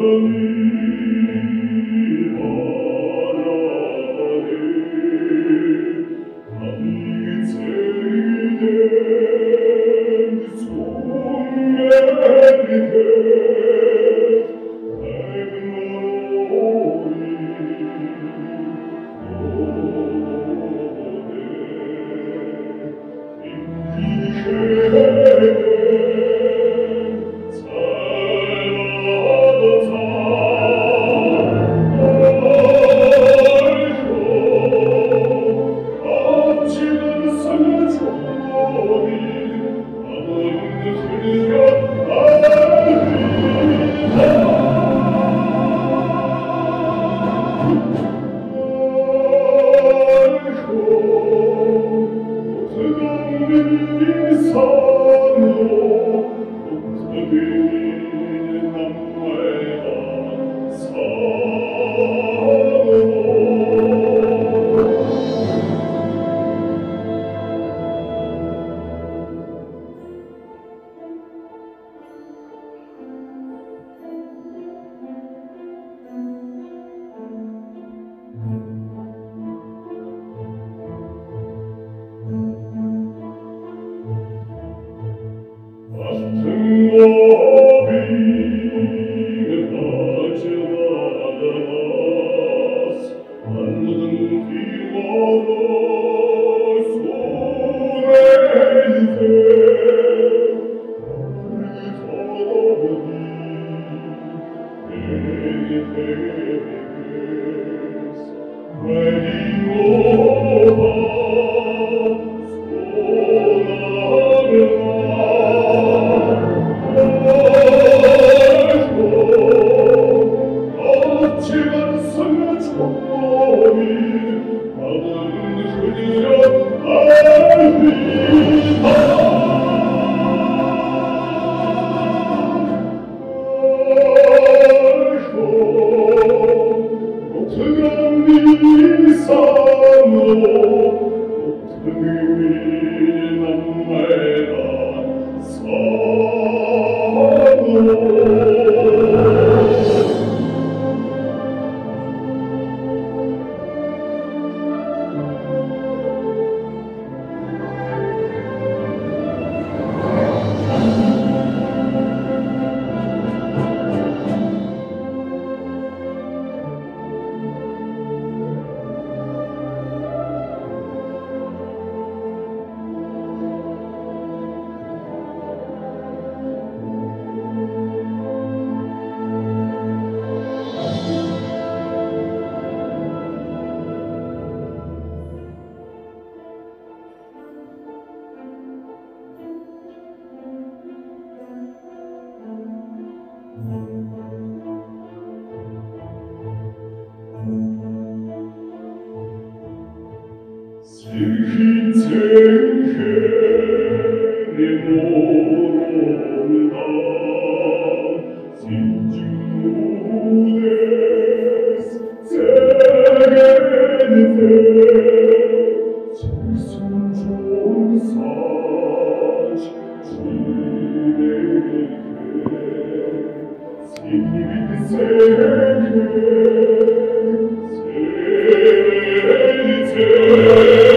them Yeah.